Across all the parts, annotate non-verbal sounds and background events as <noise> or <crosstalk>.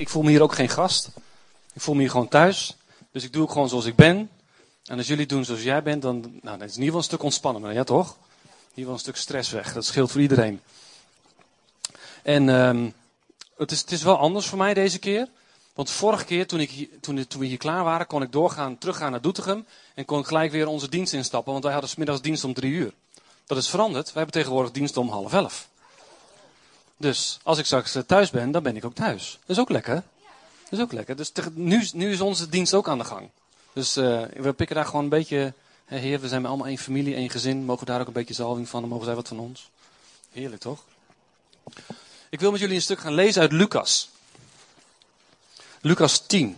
ik voel me hier ook geen gast. Ik voel me hier gewoon thuis. Dus ik doe ook gewoon zoals ik ben. En als jullie doen zoals jij bent, dan, nou, dan is het in ieder geval een stuk ontspannender. Ja, toch? In ieder geval een stuk stress weg. Dat scheelt voor iedereen. En um, het, is, het is wel anders voor mij deze keer. Want vorige keer, toen, ik, toen, toen we hier klaar waren, kon ik doorgaan, teruggaan naar Doetinchem. En kon ik gelijk weer onze dienst instappen, want wij hadden smiddags dienst om drie uur. Dat is veranderd. Wij hebben tegenwoordig dienst om half elf. Dus als ik straks eh, thuis ben, dan ben ik ook thuis. Dat is ook lekker. Dat is ook lekker. Dus nu, nu is onze dienst ook aan de gang. Dus uh, we pikken daar gewoon een beetje. Hè, heer, we zijn allemaal één familie, één gezin. Mogen we daar ook een beetje zalving van? Dan mogen zij wat van ons. Heerlijk toch? Ik wil met jullie een stuk gaan lezen uit Lucas. Lucas 10.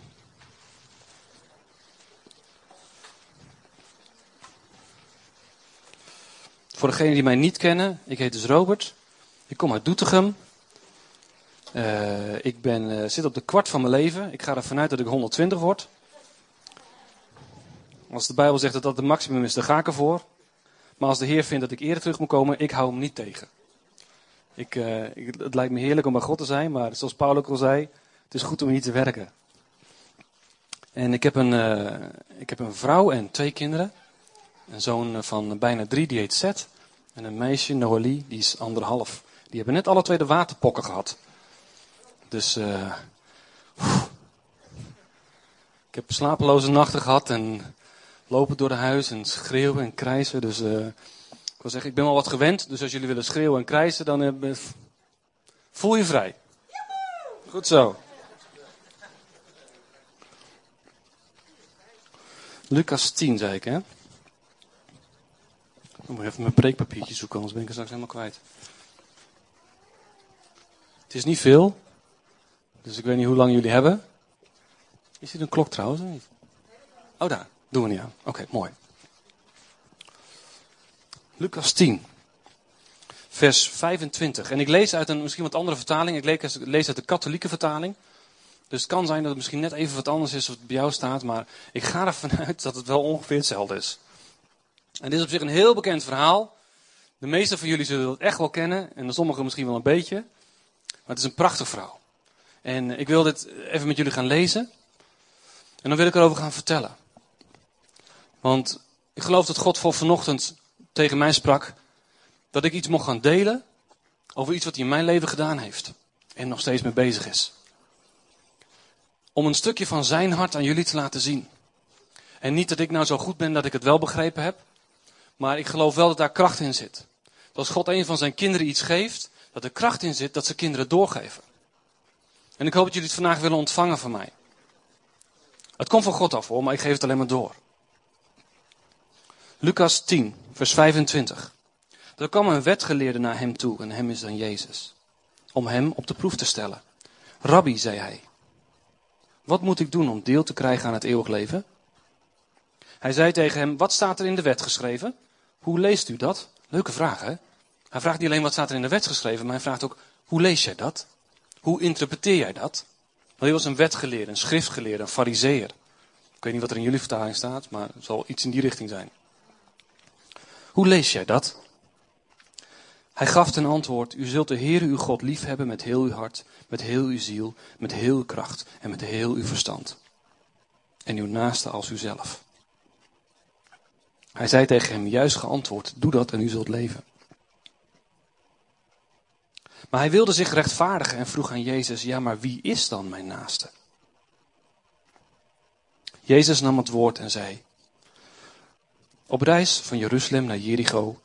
Voor degenen die mij niet kennen, ik heet dus Robert. Ik kom uit Doetinchem. Uh, ik ben, uh, zit op de kwart van mijn leven. Ik ga ervan uit dat ik 120 word. Als de Bijbel zegt dat dat de maximum is, dan ga ik ervoor. Maar als de Heer vindt dat ik eerder terug moet komen, ik hou hem niet tegen. Ik, uh, ik, het lijkt me heerlijk om bij God te zijn, maar zoals Paul ook al zei, het is goed om hier te werken. En ik heb een, ik heb een vrouw en twee kinderen. Een zoon van bijna drie, die heet Seth. En een meisje, Noëlie, die is anderhalf. Die hebben net alle twee de waterpokken gehad. Dus uh, ik heb slapeloze nachten gehad en lopen door de huis en schreeuwen en krijsen. Dus uh, ik wil zeggen, ik ben wel wat gewend. Dus als jullie willen schreeuwen en krijsen, dan uh, voel je vrij. Goed zo. Lucas 10, zei ik, hè? Ik moet even mijn preekpapiertje zoeken, anders ben ik er straks helemaal kwijt. Het is niet veel, dus ik weet niet hoe lang jullie hebben. Is dit een klok trouwens? Niet? Oh, daar. Doen we niet aan. Oké, mooi. Lucas 10, vers 25. En ik lees uit een misschien wat andere vertaling. Ik lees uit de katholieke vertaling. Dus het kan zijn dat het misschien net even wat anders is wat bij jou staat. Maar ik ga ervan <laughs> uit dat het wel ongeveer hetzelfde is. En dit is op zich een heel bekend verhaal. De meeste van jullie zullen het echt wel kennen. En de sommigen misschien wel een beetje. Maar het is een prachtig verhaal. En ik wil dit even met jullie gaan lezen. En dan wil ik erover gaan vertellen. Want ik geloof dat God voor vanochtend tegen mij sprak. Dat ik iets mocht gaan delen. Over iets wat hij in mijn leven gedaan heeft. En nog steeds mee bezig is. Om een stukje van zijn hart aan jullie te laten zien. En niet dat ik nou zo goed ben dat ik het wel begrepen heb. Maar ik geloof wel dat daar kracht in zit. Dat als God een van zijn kinderen iets geeft, dat er kracht in zit dat ze kinderen doorgeven. En ik hoop dat jullie het vandaag willen ontvangen van mij. Het komt van God af hoor, maar ik geef het alleen maar door. Lucas 10, vers 25. Er kwam een wetgeleerde naar hem toe, en hem is dan Jezus, om hem op de proef te stellen. Rabbi, zei hij, wat moet ik doen om deel te krijgen aan het eeuwig leven? Hij zei tegen hem, wat staat er in de wet geschreven? Hoe leest u dat? Leuke vraag, hè? Hij vraagt niet alleen wat staat er in de wet geschreven, maar hij vraagt ook, hoe lees jij dat? Hoe interpreteer jij dat? Want hij was een wetgeleerde, een schriftgeleerde, een fariseer. Ik weet niet wat er in jullie vertaling staat, maar het zal iets in die richting zijn. Hoe lees jij dat? Hij gaf ten antwoord, u zult de Heere uw God liefhebben met heel uw hart, met heel uw ziel, met heel uw kracht en met heel uw verstand. En uw naaste als uzelf. Hij zei tegen hem, juist geantwoord, doe dat en u zult leven. Maar hij wilde zich rechtvaardigen en vroeg aan Jezus, ja maar wie is dan mijn naaste? Jezus nam het woord en zei, op reis van Jeruzalem naar Jericho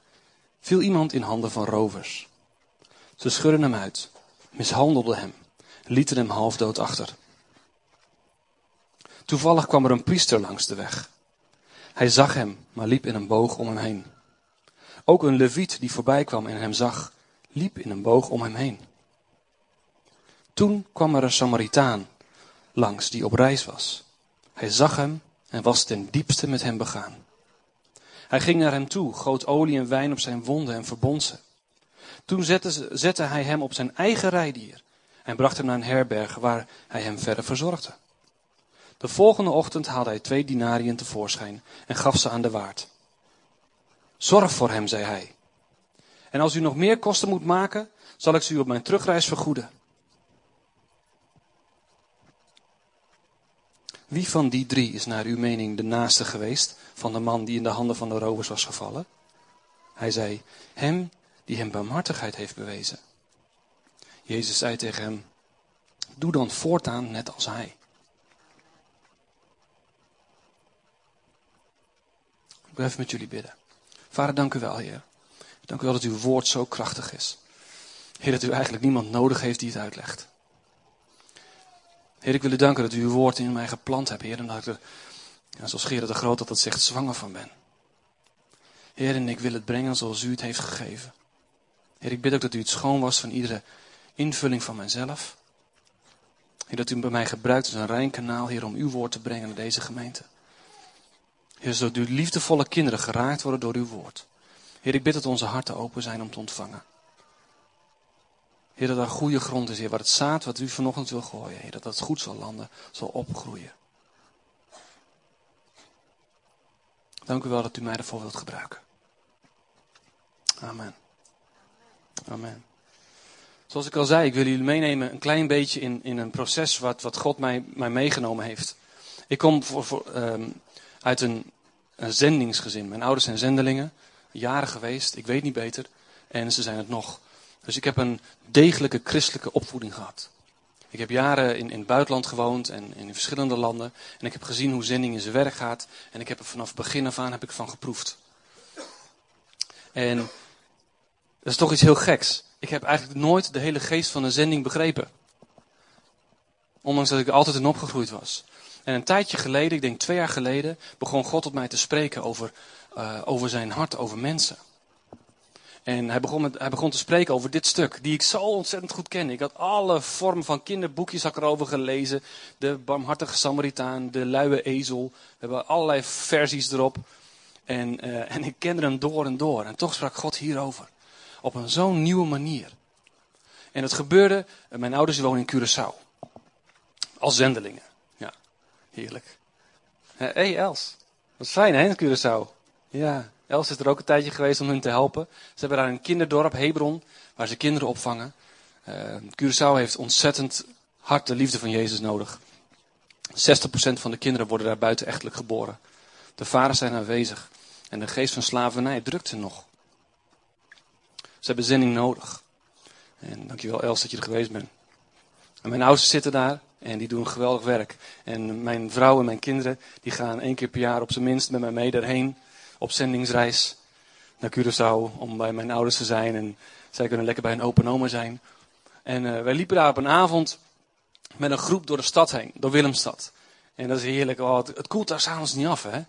viel iemand in handen van rovers. Ze schudden hem uit, mishandelden hem, lieten hem halfdood achter. Toevallig kwam er een priester langs de weg. Hij zag hem, maar liep in een boog om hem heen. Ook een leviet die voorbij kwam en hem zag, liep in een boog om hem heen. Toen kwam er een Samaritaan langs die op reis was. Hij zag hem en was ten diepste met hem begaan. Hij ging naar hem toe, goot olie en wijn op zijn wonden en verbond ze. Toen zette, hij hem op zijn eigen rijdier en bracht hem naar een herberg waar hij hem verder verzorgde. De volgende ochtend haalde hij twee dinariën tevoorschijn en gaf ze aan de waard. Zorg voor hem, zei hij. En als u nog meer kosten moet maken, zal ik ze u op mijn terugreis vergoeden. Wie van die drie is naar uw mening de naaste geweest van de man die in de handen van de rovers was gevallen? Hij zei, hem die hem barmhartigheid heeft bewezen. Jezus zei tegen hem, doe dan voortaan net als hij. Ik wil even met jullie bidden. Vader, dank u wel, Heer. Dank u wel dat uw woord zo krachtig is. Heer, dat u eigenlijk niemand nodig heeft die het uitlegt. Heer, ik wil u danken dat u uw woord in mij geplant hebt, Heer. En dat ik er, ja, zoals Gerard de Groot dat zegt, zwanger van ben. Heer, en ik wil het brengen zoals u het heeft gegeven. Heer, ik bid ook dat u het schoon was van iedere invulling van mijzelf. Heer, dat u bij mij gebruikt als een rein kanaal, Heer, om uw woord te brengen naar deze gemeente. Heer, zodat uw liefdevolle kinderen geraakt worden door uw woord. Heer, ik bid dat onze harten open zijn om te ontvangen. Heer, dat er goede grond is, Heer, waar het zaad wat u vanochtend wil gooien, Heer, dat dat goed zal landen, zal opgroeien. Dank u wel dat u mij ervoor wilt gebruiken. Amen. Amen. Zoals ik al zei, ik wil jullie meenemen een klein beetje in, in een proces wat, wat God mij, mij meegenomen heeft. Ik kom voor, um, uit een, een zendingsgezin. Mijn ouders zijn zendelingen, jaren geweest, ik weet niet beter. En ze zijn het nog. Dus ik heb een degelijke christelijke opvoeding gehad. Ik heb jaren in, in het buitenland gewoond en in verschillende landen. En ik heb gezien hoe zending in zijn werk gaat. En ik heb er vanaf begin af aan heb ik van geproefd. En dat is toch iets heel geks. Ik heb eigenlijk nooit de hele geest van een zending begrepen. Ondanks dat ik altijd in opgegroeid was. En een tijdje geleden, ik denk twee jaar geleden, begon God tot mij te spreken over, uh, over zijn hart, over mensen. En hij begon, hij begon te spreken over dit stuk, die ik zo ontzettend goed ken. Ik had alle vormen van kinderboekjes erover gelezen. De barmhartige Samaritaan, de luie ezel. We hebben allerlei versies erop. En, uh, en ik kende hem door en door. En toch sprak God hierover. Op een zo'n nieuwe manier. En het gebeurde, uh, mijn ouders wonen in Curaçao. Als zendelingen. Ja, heerlijk. Hé hey Els, wat fijn hè Curaçao. Ja, Els is er ook een tijdje geweest om hun te helpen. Ze hebben daar een kinderdorp, Hebron, waar ze kinderen opvangen. Uh, Curaçao heeft ontzettend hard de liefde van Jezus nodig. 60% van de kinderen worden daar buitenechtelijk geboren. De vaders zijn aanwezig. En de geest van slavernij drukt ze nog. Ze hebben zending nodig. En dankjewel Els dat je er geweest bent. En mijn ouders zitten daar en die doen geweldig werk. En mijn vrouw en mijn kinderen die gaan één keer per jaar op zijn minst met mij mee daarheen op zendingsreis naar Curaçao om bij mijn ouders te zijn. En zij kunnen lekker bij een open oma zijn. En uh, wij liepen daar op een avond met een groep door de stad heen, door Willemstad. En dat is heerlijk. Oh, het, koelt daar s'avonds niet af, hè.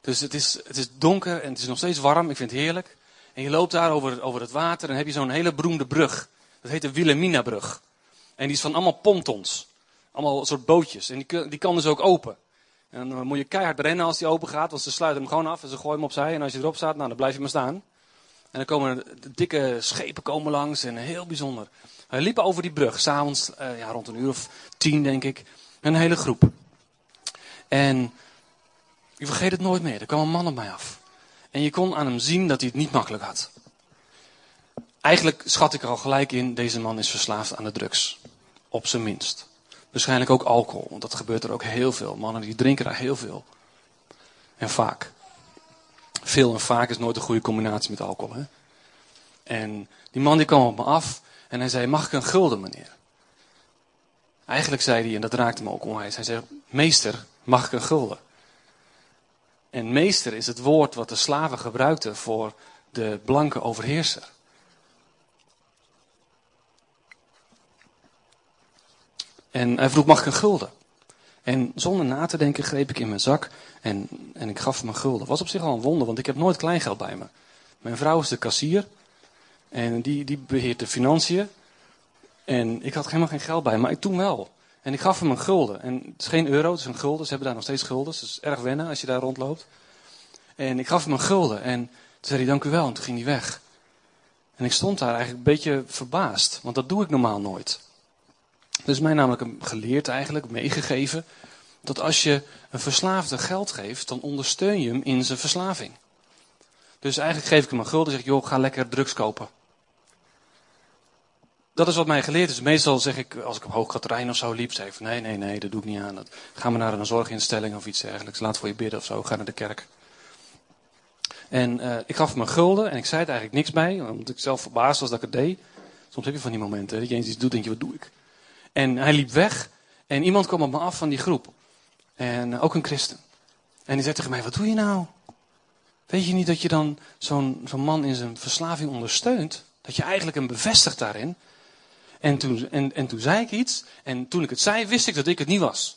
Dus het is, het is donker en het is nog steeds warm. Ik vind het heerlijk. En je loopt daar over, over het water en heb je zo'n hele beroemde brug. Dat heet de Wilhelmina-brug. En die is van allemaal pontons. Allemaal soort bootjes. En die, die kan dus ook open. En dan moet je keihard rennen als die open gaat, want ze sluiten hem gewoon af en ze gooien hem opzij. En als je erop staat, nou, dan blijf je maar staan. En dan komen de dikke schepen komen langs en heel bijzonder. We liepen over die brug, s'avonds uh, ja, rond een uur of tien denk ik. Een hele groep. En ik vergeet het nooit meer. Er kwam een man op mij af. En je kon aan hem zien dat hij het niet makkelijk had. Eigenlijk schat ik er al gelijk in, deze man is verslaafd aan de drugs. Op zijn minst. Waarschijnlijk ook alcohol, want dat gebeurt er ook heel veel. Mannen die drinken daar heel veel. En vaak. Veel en vaak is nooit een goede combinatie met alcohol. Hè? En die man die kwam op me af en hij zei, mag ik een gulden meneer? Eigenlijk zei hij, en dat raakte me ook onwijs, hij zei, meester, mag ik een gulden? En meester is het woord wat de slaven gebruikten voor de blanke overheerser. En hij vroeg, mag ik een gulden? En zonder na te denken greep ik in mijn zak en, en ik gaf hem een gulden. Was op zich al een wonder, want ik heb nooit kleingeld bij me. Mijn vrouw is de kassier en die, die beheert de financiën. En ik had helemaal geen geld bij, maar ik toen wel. En ik gaf hem een gulden. En het is geen euro, het is een gulden. Ze hebben daar nog steeds gulden. Dus het is erg wennen als je daar rondloopt. En ik gaf hem een gulden. En toen zei hij, dank u wel. En toen ging hij weg. En ik stond daar eigenlijk een beetje verbaasd. Want dat doe ik normaal nooit. Dus mij namelijk geleerd eigenlijk, meegegeven, dat als je een verslaafde geld geeft, dan ondersteun je hem in zijn verslaving. Dus eigenlijk geef ik hem een gulden en zeg joh, ga lekker drugs kopen. dat is wat mij geleerd is. Meestal zeg ik, als ik op Hoogkaterijn of zo liep, zeg ik nee, nee, nee, dat doe ik niet aan. Ga maar naar een zorginstelling of iets dergelijks. Laat voor je bidden of zo, ga naar de kerk. En uh, ik gaf hem een gulden en ik zei het eigenlijk niks bij, omdat ik zelf verbaasd was dat ik het deed. Soms heb je van die momenten dat je eens iets doet en denk je, wat doe ik? En hij liep weg en iemand kwam op me af van die groep. En uh, ook een christen. En die zei tegen mij, wat doe je nou? Weet je niet dat je dan zo'n zo'n man in zijn verslaving ondersteunt? Dat je eigenlijk hem bevestigt daarin. En toen, en, en toen zei ik iets. En toen ik het zei, wist ik dat ik het niet was.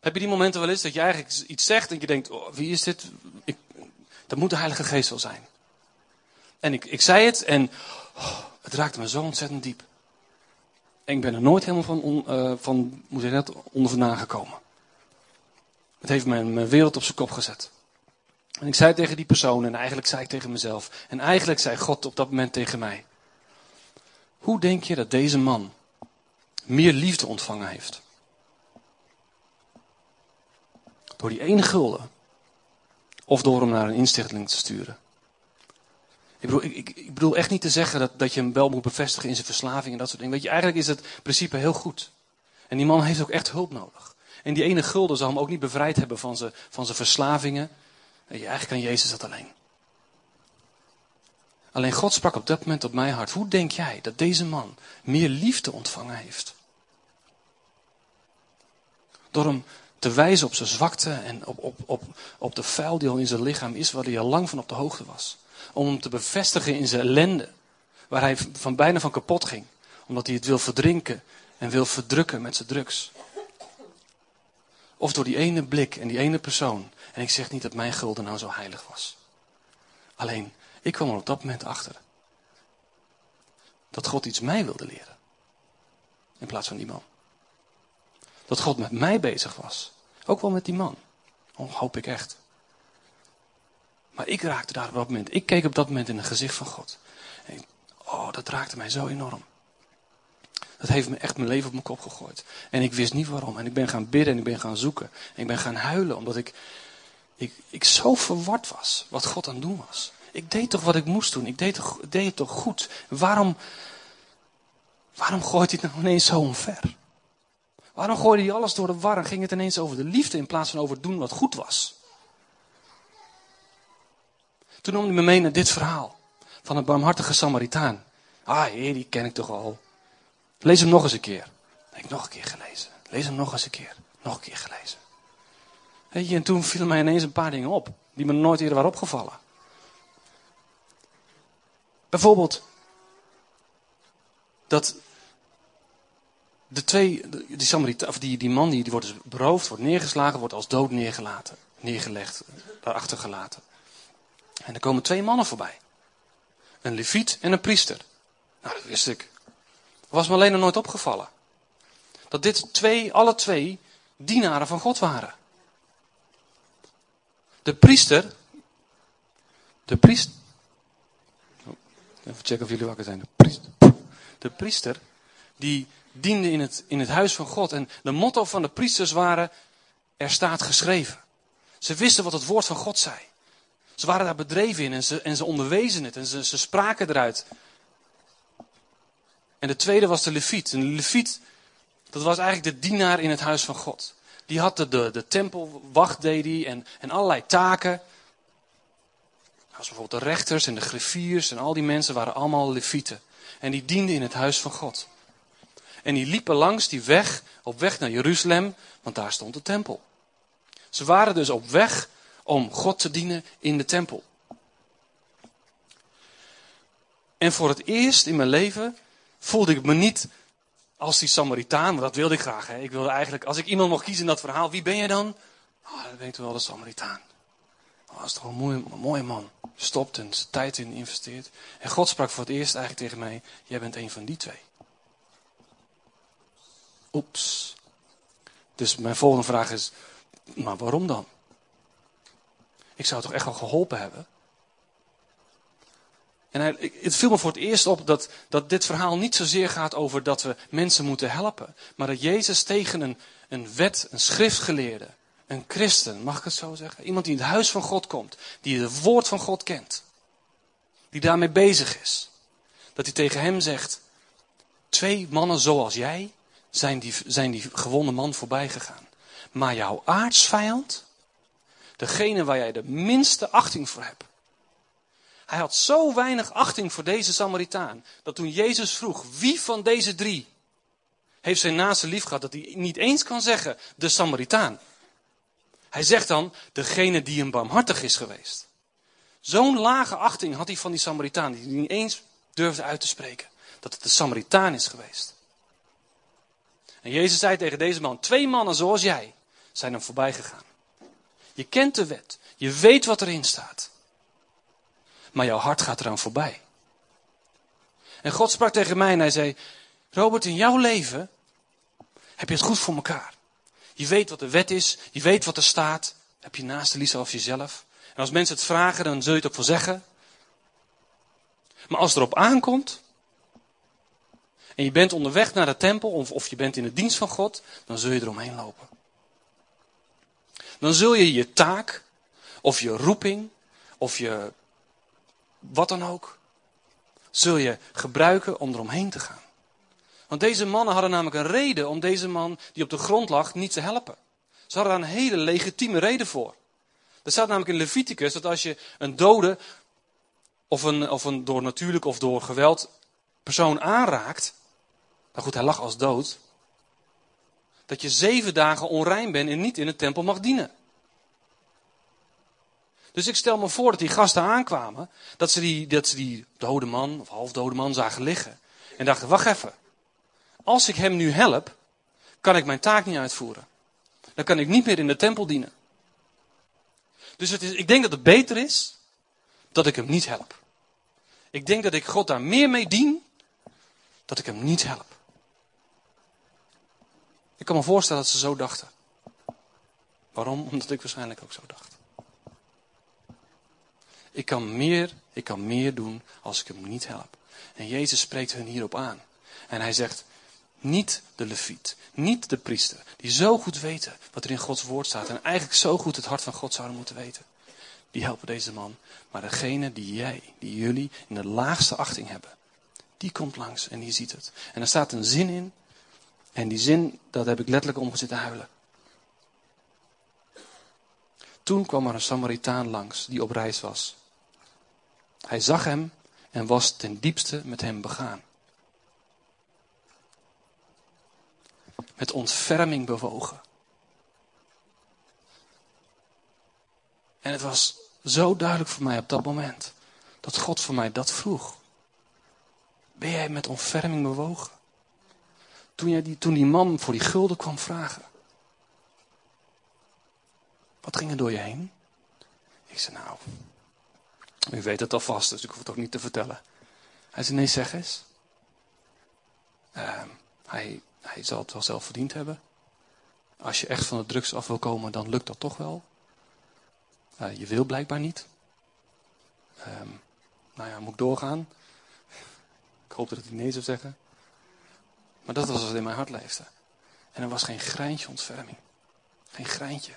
Heb je die momenten wel eens dat je eigenlijk iets zegt en je denkt, oh, wie is dit? Ik, dat moet de Heilige Geest wel zijn. En ik, ik zei het en oh, het raakte me zo ontzettend diep. En ik ben er nooit helemaal van, on, uh, van moet ik dat, onder vandaan gekomen. Het heeft mijn, mijn wereld op zijn kop gezet. En ik zei tegen die persoon en eigenlijk zei ik tegen mezelf. En eigenlijk zei God op dat moment tegen mij. Hoe denk je dat deze man meer liefde ontvangen heeft? Door die ene gulden. Of door hem naar een instichting te sturen. Ik bedoel, ik, bedoel echt niet te zeggen dat, dat je hem wel moet bevestigen in zijn verslaving en dat soort dingen. Weet je, eigenlijk is het principe heel goed. En die man heeft ook echt hulp nodig. En die ene gulden zal hem ook niet bevrijd hebben van zijn, van zijn verslavingen. Je, eigenlijk kan Jezus dat alleen. Alleen God sprak op dat moment op mijn hart. Hoe denk jij dat deze man meer liefde ontvangen heeft? Door hem te wijzen op zijn zwakte en op, op, op, op de vuil die al in zijn lichaam is, waar hij al lang van op de hoogte was. Om hem te bevestigen in zijn ellende, waar hij van bijna van kapot ging. Omdat hij het wil verdrinken en wil verdrukken met zijn drugs. Of door die ene blik en die ene persoon. En ik zeg niet dat mijn gulden nou zo heilig was. Alleen, ik kwam er op dat moment achter. Dat God iets mij wilde leren. In plaats van die man. Dat God met mij bezig was. Ook wel met die man. Oh, hoop ik echt. Maar ik raakte daar op dat moment. Ik keek op dat moment in het gezicht van God. En oh, dat raakte mij zo enorm. Dat heeft me echt mijn leven op mijn kop gegooid. En ik wist niet waarom. En ik ben gaan bidden en ik ben gaan zoeken. En ik ben gaan huilen omdat ik, ik, ik zo verward was wat God aan het doen was. Ik deed toch wat ik moest doen. Ik deed, toch, deed het toch goed. Waarom, waarom gooit hij het nou ineens zo omver? Waarom gooide hij alles door de war en ging het ineens over de liefde in plaats van over doen wat goed was? Toen nam hij me mee naar dit verhaal van een barmhartige Samaritaan. Ah, heer, die ken ik toch al. Lees hem nog eens een keer. heb ik nog een keer gelezen. Lees hem nog eens een keer. Nog een keer gelezen. Weet je, en toen vielen mij ineens een paar dingen op. Die me nooit eerder waren opgevallen. Bijvoorbeeld. Dat de twee, die, Samarita, of die, die man die, die wordt dus beroofd, wordt neergeslagen, wordt als dood neergelaten, neergelegd, daarachter gelaten. En er komen twee mannen voorbij. Een leviet en een priester. Nou, dat wist ik. Was me alleen nog nooit opgevallen. Dat dit twee, alle twee, dienaren van God waren. De priester. De priester. Even checken of jullie wakker zijn. De priester. De priester. Die diende in het, in het huis van God. En de motto van de priesters waren: Er staat geschreven. Ze wisten wat het woord van God zei. Ze waren daar bedreven in en ze, en ze onderwezen het en ze, ze spraken eruit. En de tweede was de leviet. En de leviet, dat was eigenlijk de dienaar in het huis van God. Die had de, de, de tempelwacht deed die en, en allerlei taken. Als bijvoorbeeld de rechters en de griffiers en al die mensen waren allemaal levieten. En die dienden in het huis van God. En die liepen langs die weg, op weg naar Jeruzalem, want daar stond de tempel. Ze waren dus op weg om God te dienen in de tempel. En voor het eerst in mijn leven voelde ik me niet als die Samaritaan, dat wilde ik graag. Hè. Ik wilde eigenlijk, als ik iemand mocht kiezen in dat verhaal, wie ben je dan? Oh, dan ben ik wel de Samaritaan. Oh, dat toch een mooie, een mooie man. Stopt en zijn tijd in investeert. En God sprak voor het eerst eigenlijk tegen mij, jij bent een van die twee. Oeps. Dus mijn volgende vraag is, maar waarom dan? Ik zou toch echt wel geholpen hebben? En hij, het viel me voor het eerst op dat, dat dit verhaal niet zozeer gaat over dat we mensen moeten helpen. Maar dat Jezus tegen een, een wet, een schriftgeleerde, een christen, mag ik het zo zeggen? Iemand die in het huis van God komt, die het woord van God kent. Die daarmee bezig is. Dat hij tegen hem zegt, Twee mannen zoals jij zijn die, zijn die gewonde man voorbij gegaan. Maar jouw aardsvijand, degene waar jij de minste achting voor hebt. Hij had zo weinig achting voor deze Samaritaan, dat toen Jezus vroeg, wie van deze drie heeft zijn naaste lief gehad, dat hij niet eens kan zeggen, de Samaritaan. Hij zegt dan, degene die hem barmhartig is geweest. Zo'n lage achting had hij van die Samaritaan, die niet eens durfde uit te spreken. Dat het de Samaritaan is geweest. En Jezus zei tegen deze man, twee mannen zoals jij zijn hem voorbij gegaan. Je kent de wet, je weet wat erin staat. Maar jouw hart gaat eraan voorbij. En God sprak tegen mij en hij zei, Robert, in jouw leven heb je het goed voor elkaar. Je weet wat de wet is, je weet wat er staat. Heb je naast de liefde of jezelf. En als mensen het vragen, dan zul je het ook wel zeggen. Maar als het erop aankomt, en je bent onderweg naar de tempel, of, of je bent in de dienst van God, dan zul je eromheen lopen. Dan zul je je taak, of je roeping, of je wat dan ook, zul je gebruiken om eromheen te gaan. Want deze mannen hadden namelijk een reden om deze man die op de grond lag niet te helpen. Ze hadden daar een hele legitieme reden voor. Er staat namelijk in Leviticus dat als je een dode, of een, of een door natuurlijk of door geweld persoon aanraakt, nou goed, hij lag als dood, dat je zeven dagen onrein bent en niet in de tempel mag dienen. Dus ik stel me voor dat die gasten aankwamen, dat ze die, dat ze die dode man of halfdode man zagen liggen. En dachten, wacht even. Als ik hem nu help, kan ik mijn taak niet uitvoeren. Dan kan ik niet meer in de tempel dienen. Dus het is, ik denk dat het beter is dat ik hem niet help. Ik denk dat ik God daar meer mee dien, dat ik hem niet help. Ik kan me voorstellen dat ze zo dachten. Waarom? <laughs> Omdat ik waarschijnlijk ook zo dacht. Ik kan meer, ik kan meer doen als ik hem niet help. En Jezus spreekt hun hierop aan. En hij zegt, niet de leviet, niet de priester, die zo goed weten wat er in Gods woord staat en eigenlijk zo goed het hart van God zouden moeten weten. Die helpen deze man. Maar degene die jij, die jullie in de laagste achting hebben, die komt langs en die ziet het. En er staat een zin in. En die zin, dat heb ik letterlijk om zitten huilen. Toen kwam er een Samaritaan langs die op reis was. Hij zag hem en was ten diepste met hem begaan. Met ontferming bewogen. En het was zo duidelijk voor mij op dat moment dat God voor mij dat vroeg. Ben jij met ontferming bewogen? Toen, jij die, toen die man voor die gulden kwam vragen. Wat ging er door je heen? Ik zei, nou, u weet het alvast, dus ik hoef het ook niet te vertellen. Hij zei, nee, zeg eens. Uh, hij, hij zal het wel zelf verdiend hebben. Als je echt van de drugs af wil komen, dan lukt dat toch wel. Uh, je wil blijkbaar niet. Uh, nou ja, moet ik doorgaan? <laughs> Ik hoop dat hij nee zou zeggen. Maar dat was wat in mijn hart leefde. En er was geen greintje ontferming. Geen greintje.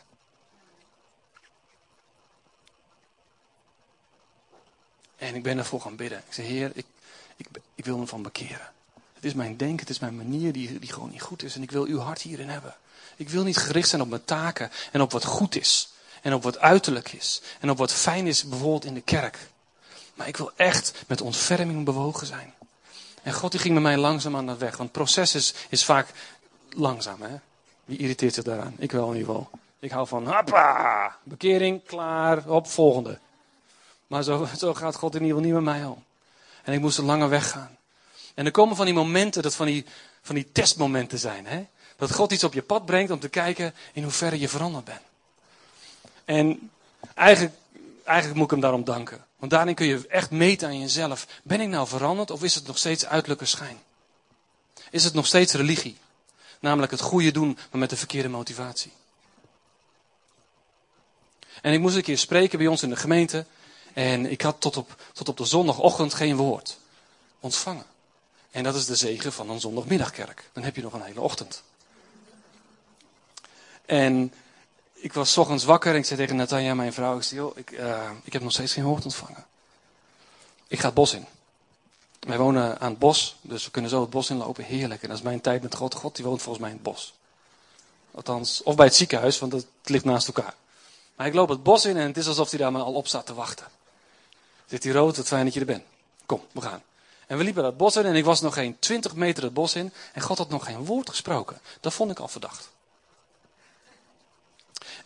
En ik ben ervoor gaan bidden. Ik zei, Heer, ik, ik, ik wil me van bekeren. Het is mijn denken, het is mijn manier die, die gewoon niet goed is. En ik wil uw hart hierin hebben. Ik wil niet gericht zijn op mijn taken en op wat goed is. En op wat uiterlijk is. En op wat fijn is bijvoorbeeld in de kerk. Maar ik wil echt met ontferming bewogen zijn. En God die ging met mij langzaam aan de weg. Want het proces is, vaak langzaam. Hè? Wie irriteert zich daaraan? Ik wel in ieder geval. Ik hou van, hoppa, bekering, klaar, op, volgende. Maar zo, <laughs> zo gaat God in ieder geval niet met mij om. En ik moest er langer weggaan. En er komen van die momenten, dat van die, van die testmomenten zijn. Hè? Dat God iets op je pad brengt om te kijken in hoeverre je veranderd bent. En eigenlijk, eigenlijk moet ik hem daarom danken. Want daarin kun je echt meten aan jezelf. Ben ik nou veranderd of is het nog steeds uiterlijke schijn? Is het nog steeds religie? Namelijk het goede doen, maar met de verkeerde motivatie. En ik moest een keer spreken bij ons in de gemeente. En ik had tot op, tot op de zondagochtend geen woord ontvangen. En dat is de zegen van een zondagmiddagkerk. Dan heb je nog een hele ochtend. En ik was ochtends wakker en ik zei tegen Natanja, mijn vrouw, ik, zei, ik, uh, ik heb nog steeds geen woord ontvangen. Ik ga het bos in. Wij wonen aan het bos, dus we kunnen zo het bos inlopen. Heerlijk. En dat is mijn tijd met God. God die woont volgens mij in het bos. Althans, of bij het ziekenhuis, want het ligt naast elkaar. Maar ik loop het bos in en het is alsof hij daar maar al op staat te wachten. Zit hij rood, wat fijn dat je er bent. Kom, we gaan. En we liepen dat bos in en ik was nog geen twintig meter het bos in. En God had nog geen woord gesproken. Dat vond ik al verdacht.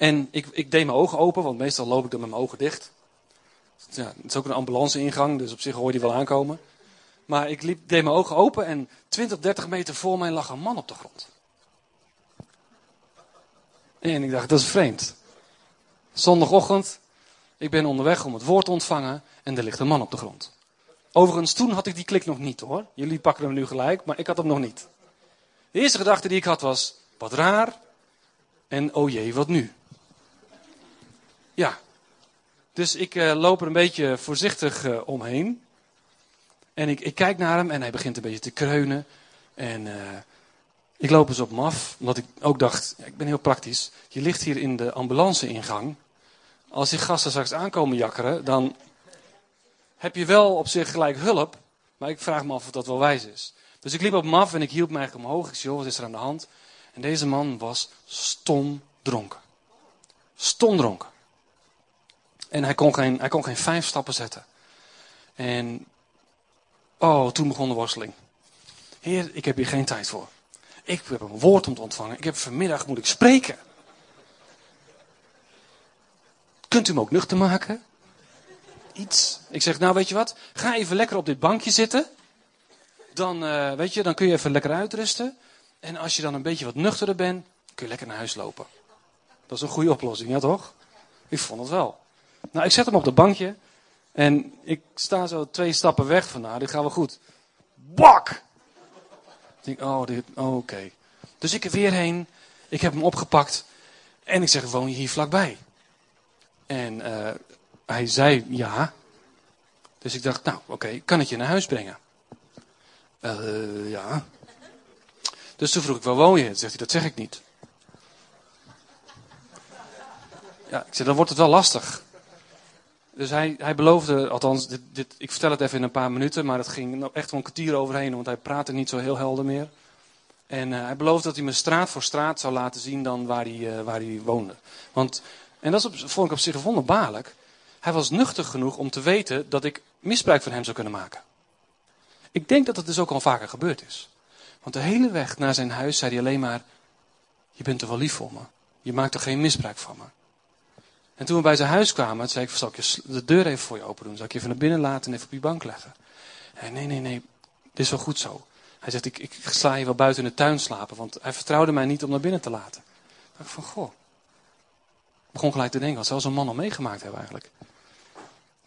En ik, ik deed mijn ogen open, want meestal loop ik dan met mijn ogen dicht. Ja, het is ook een ambulance-ingang, dus op zich hoor je die wel aankomen. Maar ik liep, deed mijn ogen open en 20, 30 meter voor mij lag een man op de grond. En ik dacht, dat is vreemd. Zondagochtend, ik ben onderweg om het woord te ontvangen en er ligt een man op de grond. Overigens, toen had ik die klik nog niet hoor. Jullie pakken hem nu gelijk, maar ik had hem nog niet. De eerste gedachte die ik had was, wat raar. En oh jee, wat nu? Ja. Dus ik uh, loop er een beetje voorzichtig uh, omheen. En ik, ik, kijk naar hem en hij begint een beetje te kreunen. En uh, ik loop eens op hem af, omdat ik ook dacht, ik ben heel praktisch. Je ligt hier in de ambulance-ingang. Als die gasten straks aankomen jakkeren, dan heb je wel op zich gelijk hulp. Maar ik vraag me af of dat wel wijs is. Dus ik liep op hem af en ik hielp me eigenlijk omhoog. Ik zei, wat is er aan de hand? En deze man was stom dronken. Stom dronken. En hij kon geen, hij kon geen vijf stappen zetten. En, oh, toen begon de worsteling. Heer, ik heb hier geen tijd voor. Ik heb een woord om te ontvangen. Ik heb vanmiddag moet ik spreken. Kunt u me ook nuchter maken? Iets. Ik zeg, nou weet je wat? Ga even lekker op dit bankje zitten. Dan, uh, weet je, dan kun je even lekker uitrusten. En als je dan een beetje wat nuchterder bent, kun je lekker naar huis lopen. Dat is een goede oplossing, ja toch? Ik vond het wel. Nou, ik zet hem op het bankje. En ik sta zo twee stappen weg van, nou, dit gaat wel goed. Bak! Ik denk, oh, dit, oh, oké. Dus ik er weer heen. Ik heb hem opgepakt. En ik zeg, woon je hier vlakbij? En uh, hij zei ja. Dus ik dacht, nou, oké, kan ik je naar huis brengen? Uh, ja. Dus toen vroeg ik, waar woon je? Toen zegt hij, dat zeg ik niet. Ja, ik zei, dan wordt het wel lastig. Dus hij, hij beloofde, althans, dit, dit, ik vertel het even in een paar minuten, maar het ging echt wel een kwartier overheen, want hij praatte niet zo heel helder meer. En uh, hij beloofde dat hij me straat voor straat zou laten zien dan waar hij, uh, waar hij woonde. Want, en dat op, vond ik op zich wonderbaarlijk. Hij was nuchter genoeg om te weten dat ik misbruik van hem zou kunnen maken. Ik denk dat het dus ook al vaker gebeurd is. Want de hele weg naar zijn huis zei hij alleen maar: Je bent er wel lief voor me. Je maakt er geen misbruik van me. En toen we bij zijn huis kwamen, zei ik: Zal ik de deur even voor je open doen? Zal ik je even naar binnen laten en even op je bank leggen? Hij nee, nee, nee, dit is wel goed zo. Hij zegt: Ik, ik sla je wel buiten in de tuin slapen, want hij vertrouwde mij niet om naar binnen te laten. Ik dacht van: Goh. Ik begon gelijk te denken: wat zou zo'n man al meegemaakt hebben eigenlijk?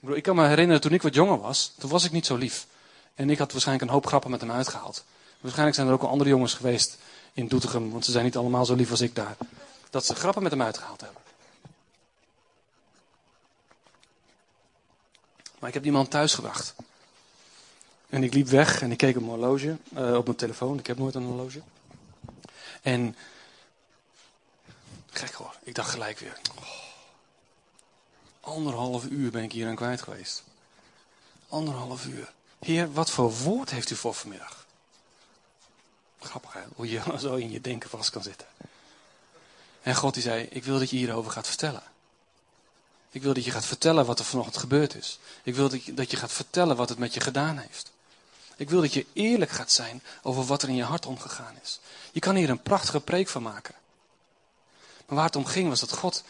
Ik kan me herinneren toen ik wat jonger was, toen was ik niet zo lief. En ik had waarschijnlijk een hoop grappen met hem uitgehaald. Waarschijnlijk zijn er ook al andere jongens geweest in Doetinchem, want ze zijn niet allemaal zo lief als ik daar. Dat ze grappen met hem uitgehaald hebben. Maar ik heb die man thuis gebracht. En ik liep weg en ik keek op mijn horloge, uh, op mijn telefoon. Ik heb nooit een horloge. En, gek hoor, ik dacht gelijk weer. Oh, anderhalf uur ben ik hier aan kwijt geweest. Anderhalf uur. Heer, wat voor woord heeft u voor vanmiddag? Grappig hè, hoe je <laughs> zo in je denken vast kan zitten. En God die zei, ik wil dat je hierover gaat vertellen. Ik wil dat je gaat vertellen wat er vanochtend gebeurd is. Ik wil dat je, gaat vertellen wat het met je gedaan heeft. Ik wil dat je eerlijk gaat zijn over wat er in je hart omgegaan is. Je kan hier een prachtige preek van maken. Maar waar het om ging was dat God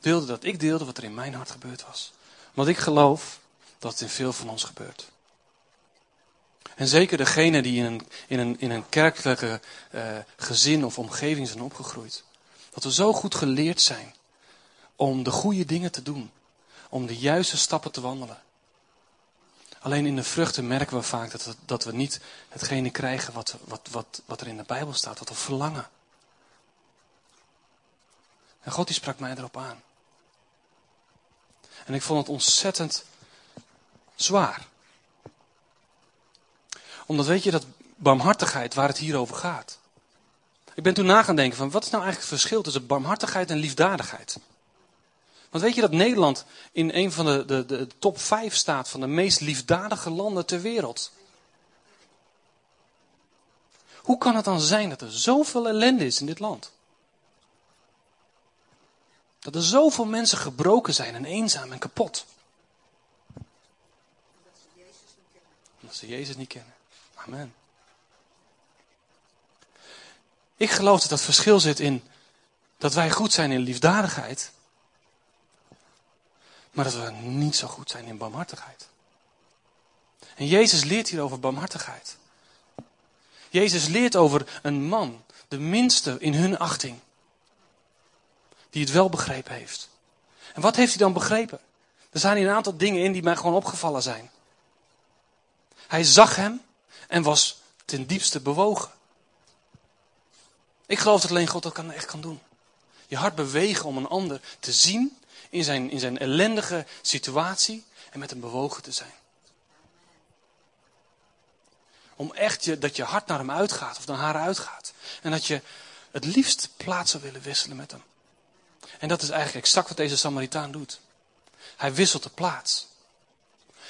wilde dat ik deelde wat er in mijn hart gebeurd was. Want ik geloof dat het in veel van ons gebeurt. En zeker degenen die in een, in een, in een kerkelijke uh, gezin of omgeving zijn opgegroeid. Dat we zo goed geleerd zijn om de goede dingen te doen. Om de juiste stappen te wandelen. Alleen in de vruchten merken we vaak dat dat we niet hetgene krijgen wat, wat, wat, wat er in de Bijbel staat, wat we verlangen. En God sprak mij erop aan. En ik vond het ontzettend zwaar. Omdat weet je dat barmhartigheid waar het hier over gaat. Ik ben toen na gaan denken van wat is nou eigenlijk het verschil tussen barmhartigheid en liefdadigheid? Want weet je dat Nederland in een van de, de, de top 5 staat van de meest liefdadige landen ter wereld? Hoe kan het dan zijn dat er zoveel ellende is in dit land? Dat er zoveel mensen gebroken zijn en eenzaam en kapot. Omdat ze Jezus niet kennen. Amen. Ik geloof dat dat verschil zit in dat wij goed zijn in liefdadigheid, maar dat we niet zo goed zijn in barmhartigheid. En Jezus leert hier over barmhartigheid. Jezus leert over een man, de minste in hun achting, die het wel begrepen heeft. En wat heeft hij dan begrepen? Er zijn hier een aantal dingen in die mij gewoon opgevallen zijn. Hij zag hem en was ten diepste bewogen. Ik geloof dat alleen God dat echt kan doen. Je hart bewegen om een ander te zien in zijn, in zijn ellendige situatie en met hem bewogen te zijn. Om echt je, dat je hart naar hem uitgaat of naar haar uitgaat. En dat je het liefst plaats zou willen wisselen met hem. En dat is eigenlijk exact wat deze Samaritaan doet. Hij wisselt de plaats.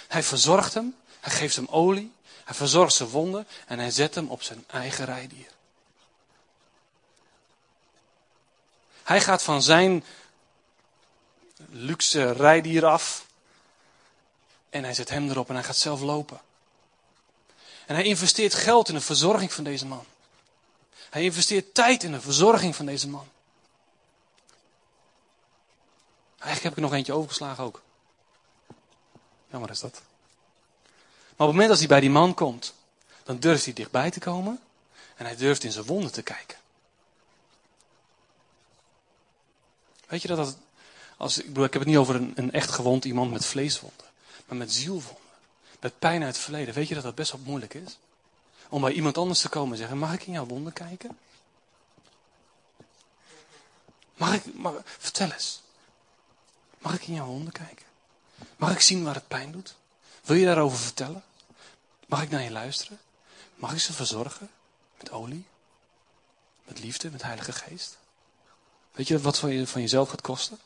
Hij verzorgt hem, hij geeft hem olie, hij verzorgt zijn wonden en hij zet hem op zijn eigen rijdier. Hij gaat van zijn luxe rijdier af en hij zet hem erop en hij gaat zelf lopen. En hij investeert geld in de verzorging van deze man. Hij investeert tijd in de verzorging van deze man. Eigenlijk heb ik er nog eentje overgeslagen ook. Jammer is dat. Maar op het moment dat hij bij die man komt, dan durft hij dichtbij te komen en hij durft in zijn wonden te kijken. Weet je dat dat, als, ik, bedoel, ik heb het niet over een, een echt gewond iemand met vleeswonden, maar met zielwonden. Met pijn uit het verleden. Weet je dat dat best wel moeilijk is? Om bij iemand anders te komen en zeggen, mag ik in jouw wonden kijken? Mag ik, mag, vertel eens. Mag ik in jouw wonden kijken? Mag ik zien waar het pijn doet? Wil je daarover vertellen? Mag ik naar je luisteren? Mag ik ze verzorgen? Met olie? Met liefde? Met heilige geest? Weet je wat van, je, van jezelf gaat kosten?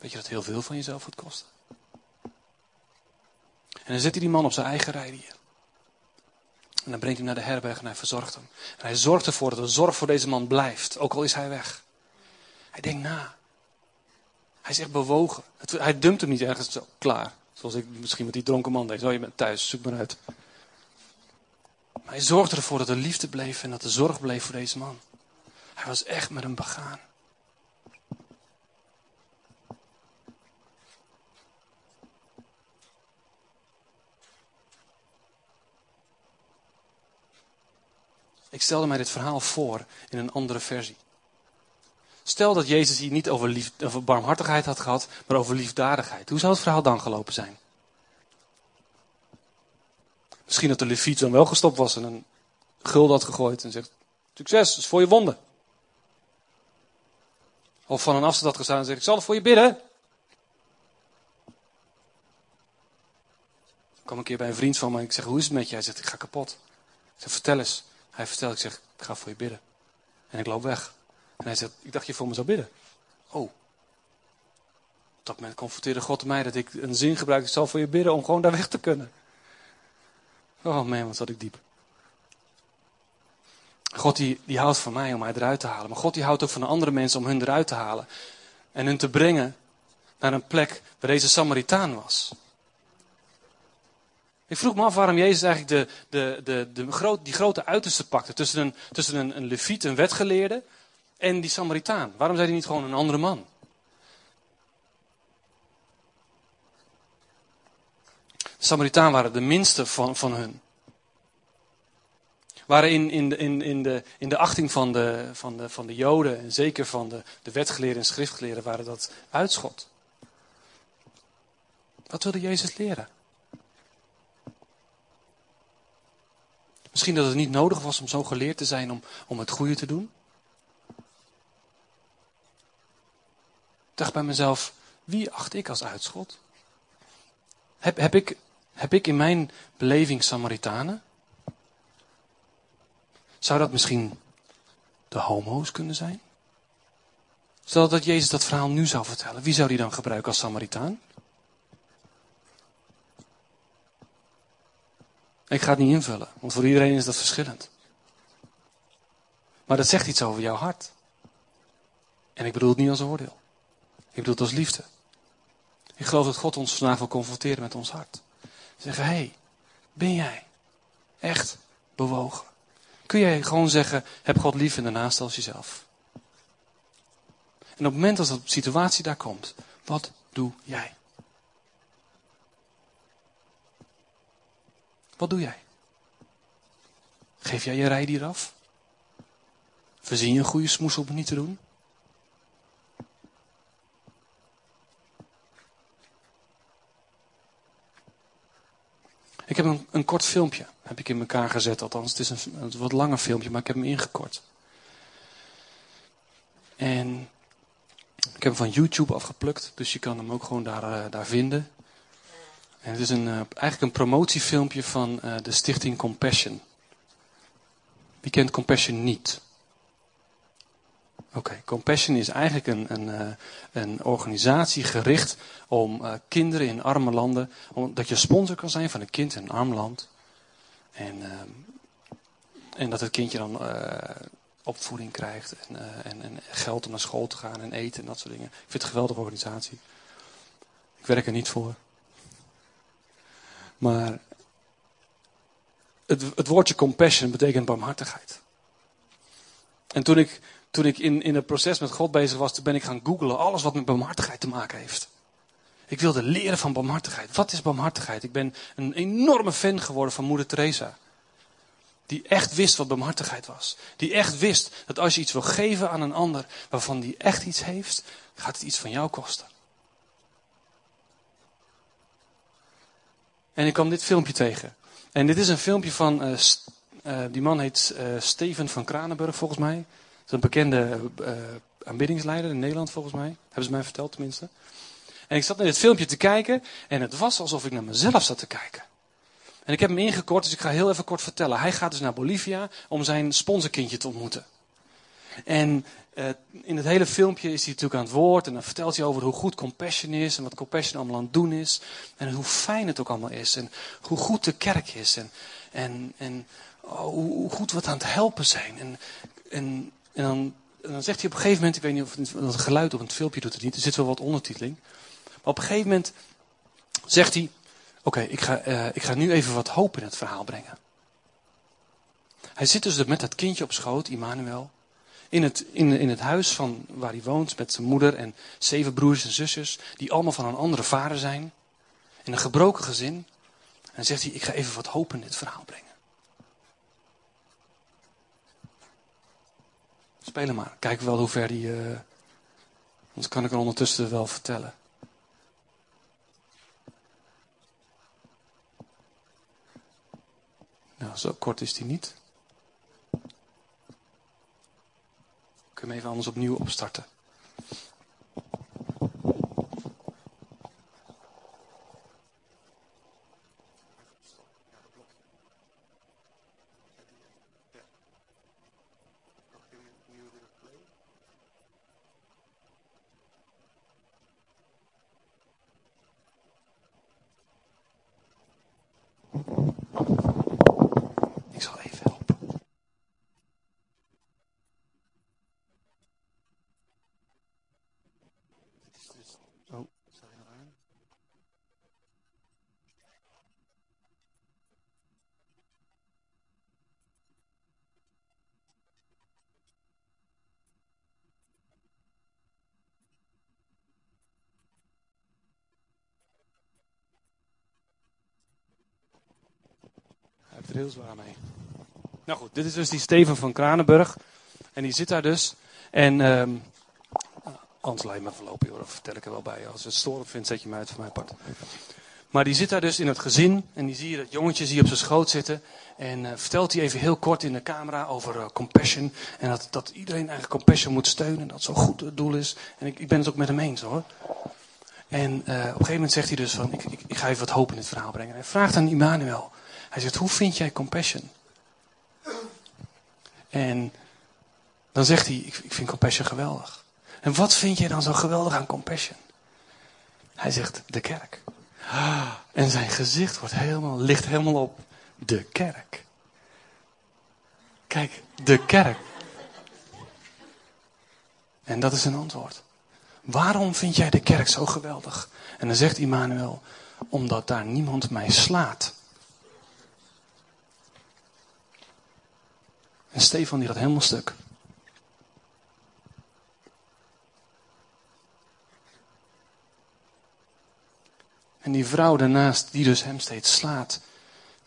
Weet je dat heel veel van jezelf gaat kosten? En dan zet hij die man op zijn eigen rijdier. En dan brengt hij hem naar de herberg en hij verzorgt hem. En hij zorgt ervoor dat de zorg voor deze man blijft, ook al is hij weg. Hij denkt na. Hij is echt bewogen. hij dumpt hem niet ergens zo klaar. Zoals ik misschien met die dronken man deed. Zo, je bent thuis, zoek maar uit. Maar hij zorgde ervoor dat er liefde bleef en dat er zorg bleef voor deze man. Hij was echt met hem begaan. Ik stelde mij dit verhaal voor in een andere versie. Stel dat Jezus hier niet over, lief, barmhartigheid had gehad, maar over liefdadigheid. Hoe zou het verhaal dan gelopen zijn? Misschien dat de leviet dan wel gestopt was en een gulden had gegooid en zegt: Succes, is voor je wonden. Of van een afstand had gestaan en zegt: Ik zal er voor je bidden. Ik kwam een keer bij een vriend van me en ik zeg: Hoe is het met je? Hij zegt: Ik ga kapot. Ik zeg: Vertel eens. Hij vertelt, ik zeg: Ik ga voor je bidden. En ik loop weg. En hij zegt, ik dacht je voor me zou bidden. Oh. Op dat moment confronteerde God mij dat ik een zin gebruik, ik zal voor je bidden om gewoon daar weg te kunnen. Oh man, wat zat ik diep. God die, die houdt van mij om mij eruit te halen. Maar God die houdt ook van de andere mensen om hun eruit te halen. En hun te brengen naar een plek waar deze Samaritaan was. Ik vroeg me af waarom Jezus eigenlijk de, de, de, de, groot, die grote uiterste pakte. Tussen een, tussen een, een leviet, een wetgeleerde, en die Samaritaan? Waarom zei hij niet gewoon een andere man? De Samaritaan waren de minste van, van hun. Waren in, in, de, in, in, de, in de achting van de, van, de, van de Joden en zeker van de, de wetgeleerden en schriftgeleerden waren dat uitschot. Wat wilde Jezus leren? Misschien dat het niet nodig was om zo geleerd te zijn om, om het goede te doen. dacht bij mezelf, wie acht ik als uitschot? Heb, heb, ik, heb ik in mijn beleving Samaritanen? Zou dat misschien de homo's kunnen zijn? Stel dat Jezus dat verhaal nu zou vertellen. Wie zou die dan gebruiken als Samaritaan? Ik ga het niet invullen, want voor iedereen is dat verschillend. Maar dat zegt iets over jouw hart. En ik bedoel het niet als oordeel. Ik bedoel het als liefde. Ik geloof dat God ons vandaag wil confronteren met ons hart. Zeggen, hé, hey, ben jij echt bewogen? Kun jij gewoon zeggen, heb God lief en daarnaast als jezelf? En op het moment dat de situatie daar komt, wat doe jij? Wat doe jij? Geef jij je rijdier af? Verzin je een goede smoes om niet te doen? Ik heb een, een kort filmpje, heb ik in elkaar gezet althans. Het is een, wat langer filmpje, maar ik heb hem ingekort. En ik heb hem van YouTube afgeplukt, dus je kan hem ook gewoon daar, uh, daar vinden. En het is een, uh, eigenlijk een promotiefilmpje van uh, de stichting Compassion. Wie kent Compassion niet? Oké. Compassion is eigenlijk een, een, een organisatie gericht om kinderen in arme landen, dat je sponsor kan zijn van een kind in een arm land. En, en dat het kindje dan opvoeding krijgt en, en, en, geld om naar school te gaan en eten en dat soort dingen. Ik vind het een geweldige organisatie. Ik werk er niet voor. Maar het, het woordje compassion betekent barmhartigheid. En toen ik, toen ik in, in het proces met God bezig was, toen ben ik gaan googlen alles wat met barmhartigheid te maken heeft. Ik wilde leren van barmhartigheid. Wat is barmhartigheid? Ik ben een enorme fan geworden van moeder Teresa. Die echt wist wat barmhartigheid was. Die echt wist dat als je iets wil geven aan een ander waarvan die echt iets heeft, gaat het iets van jou kosten. En ik kwam dit filmpje tegen. En dit is een filmpje van, uh, uh, die man heet uh, Steven van Kranenburg volgens mij. Dat is een bekende aanbiddingsleider in Nederland volgens mij. Hebben ze mij verteld tenminste. En ik zat naar dit filmpje te kijken en het was alsof ik naar mezelf zat te kijken. En ik heb hem ingekort, dus ik ga heel even kort vertellen. Hij gaat dus naar Bolivia om zijn sponsorkindje te ontmoeten. En uh, in het hele filmpje is hij natuurlijk aan het woord en dan vertelt hij over hoe goed compassion is en wat compassion allemaal aan het doen is. En hoe fijn het ook allemaal is en hoe goed de kerk is en, en, en oh, hoe goed we het aan het helpen zijn. En, en, en, dan, dan zegt hij op een gegeven moment, ik weet niet of het, geluid op het filmpje doet het niet, er zit wel wat ondertiteling. Maar op een gegeven moment zegt hij: Oké, ik, ga, uh, ik ga nu even wat hoop in het verhaal brengen. Hij zit dus met dat kindje op schoot, Immanuel. In het, in, in het huis van waar hij woont met zijn moeder en zeven broers en zusjes. Die allemaal van een andere vader zijn. In een gebroken gezin. En zegt hij: Ik ga even wat hoop in dit verhaal brengen. Spelen maar. Kijken wel hoe ver die. Uh, anders kan ik er ondertussen wel vertellen. Nou, zo kort is die niet. Ik hem even anders opnieuw opstarten. Heel zwaar mee. Nou goed, dit is dus die Steven van Kranenburg. En die zit daar dus. En um, anders laat je me verlopen, joh. Dat vertel ik er wel bij. Als je het storend vindt, zet je me uit van mijn part. Maar die zit daar dus in het gezin. En die zie je dat jongetje zie op zijn schoot zitten. En uh, vertelt hij even heel kort in de camera over uh, compassion. En dat, dat iedereen eigenlijk compassion moet steunen. Dat zo goed het doel is. En ik, ik ben het ook met hem eens hoor. En op een gegeven moment zegt hij dus van, ik, ik, ga even wat hoop in het verhaal brengen. Hij vraagt aan Immanuel, hij zegt, hoe vind jij compassion? En dan zegt hij, ik, ik vind compassion geweldig. En wat vind jij dan zo geweldig aan compassion? Hij zegt de kerk. En zijn gezicht wordt helemaal, ligt helemaal op de kerk. Kijk, de kerk. En dat is een antwoord. Waarom vind jij de kerk zo geweldig? En dan zegt Immanuel, omdat daar niemand mij slaat. En Stefan die gaat helemaal stuk. En die vrouw daarnaast, die dus hem steeds slaat,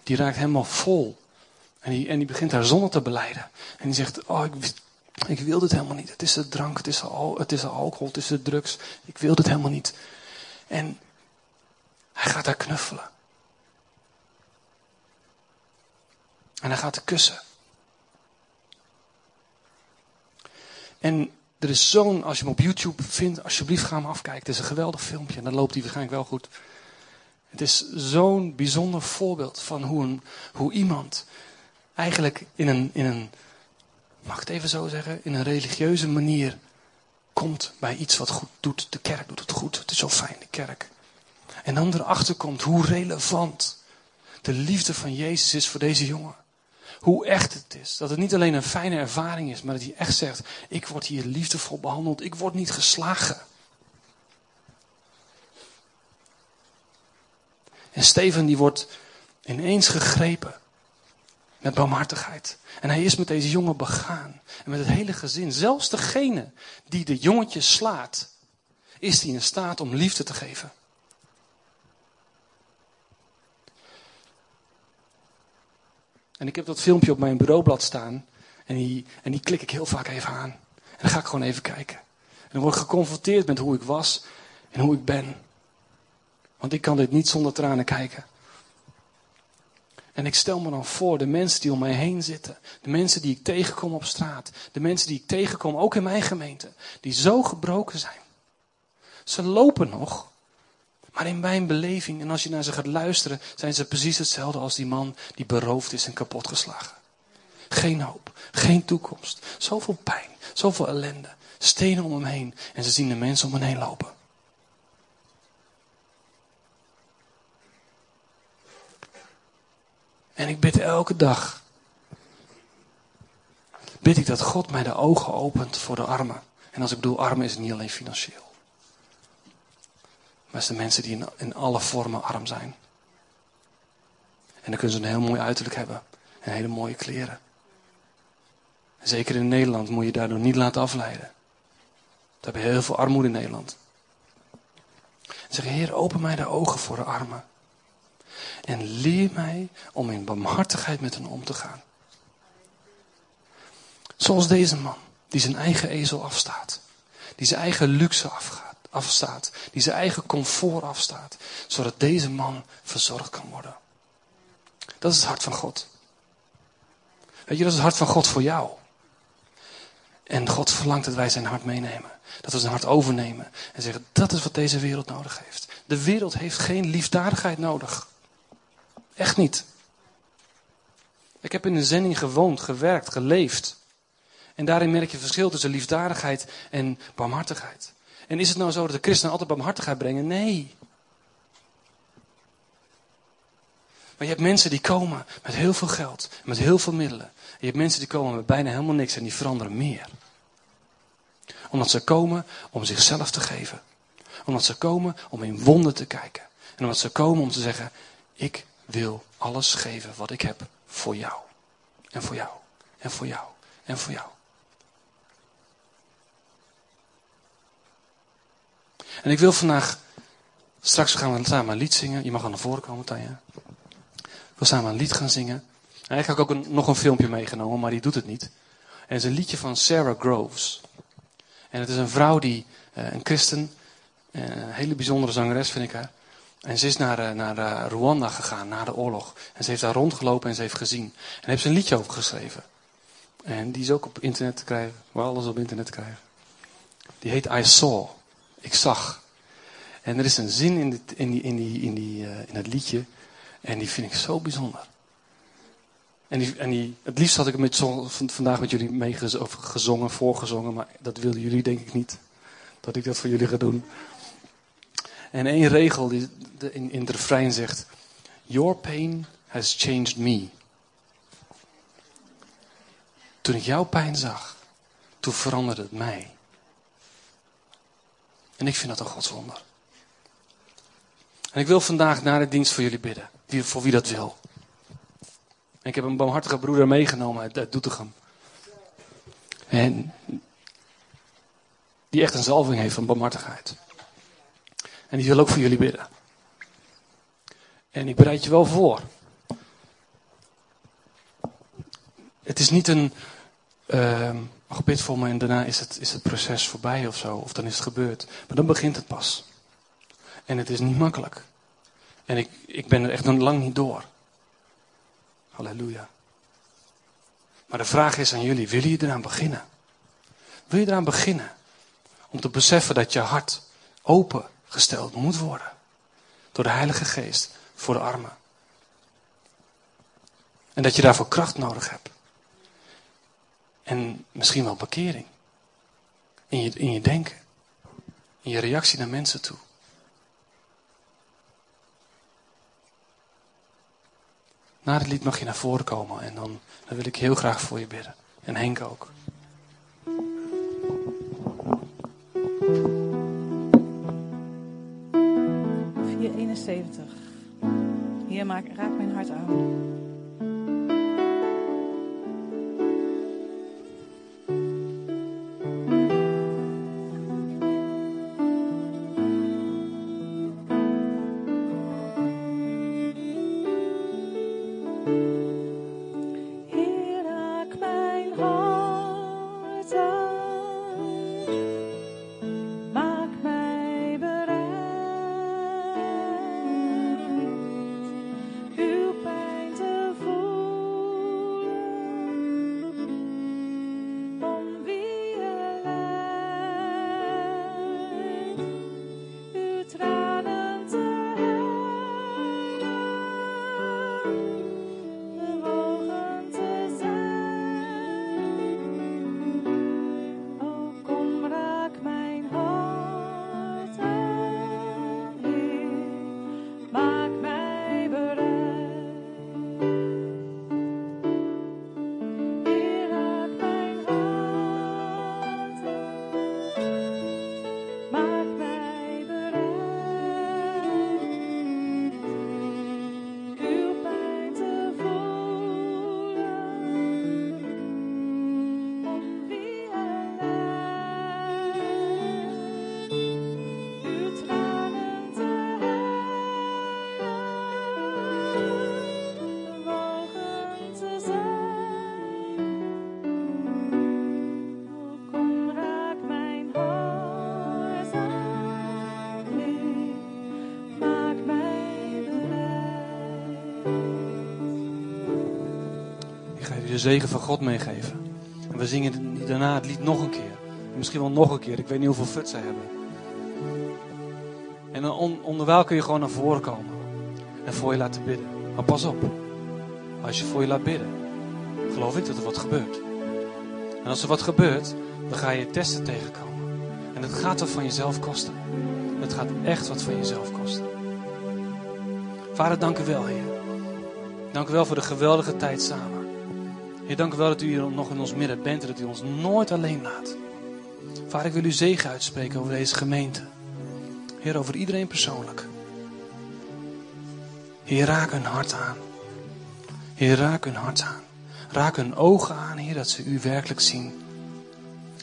die raakt helemaal vol. En die, en die begint haar zonde te beleiden. En die zegt, oh, ik, ik wil dit helemaal niet. Het is de drank, het is de, het is de alcohol, het is de drugs. Ik wil dit helemaal niet. En hij gaat haar knuffelen. En hij gaat haar kussen. En er is zo'n, als je hem op YouTube vindt, alsjeblieft ga hem afkijken. Het is een geweldig filmpje en dan loopt hij waarschijnlijk wel goed. Het is zo'n bijzonder voorbeeld van hoe, een, hoe iemand eigenlijk in een, in een, mag ik het even zo zeggen, in een religieuze manier komt bij iets wat goed doet. De kerk doet het goed. Het is zo fijn, de kerk. En dan erachter komt hoe relevant de liefde van Jezus is voor deze jongen. Hoe echt het is. Dat het niet alleen een fijne ervaring is, maar dat hij echt zegt: Ik word hier liefdevol behandeld. Ik word niet geslagen. En Steven die wordt ineens gegrepen met barmhartigheid. En hij is met deze jongen begaan. En met het hele gezin. Zelfs degene die de jongetje slaat, is hij in staat om liefde te geven. En ik heb dat filmpje op mijn bureaublad staan. En die, en die klik ik heel vaak even aan. En dan ga ik gewoon even kijken. En dan word ik geconfronteerd met hoe ik was en hoe ik ben. Want ik kan dit niet zonder tranen kijken. En ik stel me dan voor, de mensen die om mij heen zitten, de mensen die ik tegenkom op straat, de mensen die ik tegenkom, ook in mijn gemeente, die zo gebroken zijn. Ze lopen nog, maar in mijn beleving, en als je naar ze gaat luisteren, zijn ze precies hetzelfde als die man die beroofd is en kapotgeslagen. Geen hoop, geen toekomst, zoveel pijn, zoveel ellende, stenen om hem heen en ze zien de mensen om hem heen lopen. En ik bid elke dag. Bid ik dat God mij de ogen opent voor de armen. En als ik bedoel armen is het niet alleen financieel. Maar het zijn mensen die in, in alle vormen arm zijn. En dan kunnen ze een heel mooi uiterlijk hebben. En hele mooie kleren. En zeker in Nederland moet je daardoor niet laten afleiden. We hebben heel veel armoede in Nederland. Zeg, Heer, open mij de ogen voor de armen. En leer mij om in barmhartigheid met hen om te gaan. Zoals deze man, die zijn eigen ezel afstaat. Die zijn eigen luxe afgaat, afstaat. Die zijn eigen comfort afstaat. Zodat deze man verzorgd kan worden. Dat is het hart van God. Weet je, dat is het hart van God voor jou. En God verlangt dat wij zijn hart meenemen. Dat we zijn hart overnemen. En zeggen, dat is wat deze wereld nodig heeft. De wereld heeft geen liefdadigheid nodig. Echt niet. Ik heb in een zending gewoond, gewerkt, geleefd. En daarin merk je verschil tussen liefdadigheid en barmhartigheid. En is het nou zo dat de christenen altijd barmhartigheid brengen? Nee. Maar je hebt mensen die komen met heel veel geld, met heel veel middelen. En je hebt mensen die komen met bijna helemaal niks en die veranderen meer. Omdat ze komen om zichzelf te geven. Omdat ze komen om in wonden te kijken. En omdat ze komen om te zeggen, ik wil alles geven wat ik heb voor jou. En voor jou. En voor jou. En voor jou. En ik wil vandaag, straks gaan we samen een lied zingen. Je mag aan naar voren komen, Tanja. Ik wil samen een lied gaan zingen. En eigenlijk heb ik ook een, nog een filmpje meegenomen, maar die doet het niet. En het is een liedje van Sarah Groves. En het is een vrouw die, eh, een christen, eh, een hele bijzondere zangeres vind ik haar. En ze is naar, eh, naar Rwanda gegaan na de oorlog. En ze heeft daar rondgelopen en ze heeft gezien. En heeft ze een liedje over geschreven. En die is ook op internet te krijgen. Waar alles op internet te krijgen. Die heet I Saw. Ik zag. En er is een zin in, dit, in, die, in, die, in, die, uh, in het liedje. En die vind ik zo bijzonder. En, die, en die, het liefst had ik het vandaag met jullie mee gezongen, voorgezongen. Maar dat wilden jullie denk ik niet. dat ik dat voor jullie ga doen. En één regel die in, in het refrein zegt: Your pain has changed me. Toen ik jouw pijn zag, toen veranderde het mij. En ik vind dat een godswonder. En ik wil vandaag na de dienst voor jullie bidden. Voor wie dat wil. Ik heb een barmhartige broeder meegenomen uit, uit Doetinchem. En die echt een zalving heeft van barmhartigheid. En die wil ook voor jullie bidden. En ik bereid je wel voor. Het is niet een. Uh, ach, bid me en daarna is het, is het proces voorbij of zo. Of dan is het gebeurd. Maar dan begint het pas. En het is niet makkelijk. En ik, ik ben er echt nog lang niet door. Halleluja. Maar de vraag is aan jullie: wil je eraan beginnen? Wil je eraan beginnen? Om te beseffen dat je hart opengesteld moet worden. Door de Heilige Geest voor de armen. En dat je daarvoor kracht nodig hebt. En misschien wel bekering. In je, in je denken. In je reactie naar mensen toe. Na het lied mag je naar voren komen en dan, dan wil ik heel graag voor je bidden. En Henk ook. 471. Hier maak, raak mijn hart aan. De zegen van God meegeven. En we zingen daarna het lied nog een keer. misschien wel nog een keer. Ik weet niet hoeveel fut zij hebben. En dan onderwijl kun je gewoon naar voren komen. En voor je laten bidden. Maar pas op. Als je voor je laat bidden, geloof ik dat er wat gebeurt. En als er wat gebeurt, dan ga je testen tegenkomen. En het gaat wat van jezelf kosten. Het gaat echt wat van jezelf kosten. Vader, dank u wel, Heer. Dank u wel voor de geweldige tijd samen. Heer, dank u wel dat u hier nog in ons midden bent en dat u ons nooit alleen laat. Vader, ik wil u zegen uitspreken over deze gemeente. Heer, over iedereen persoonlijk. Heer, raak hun hart aan. Heer, raak hun hart aan. Raak hun ogen aan, Heer, dat ze u werkelijk zien.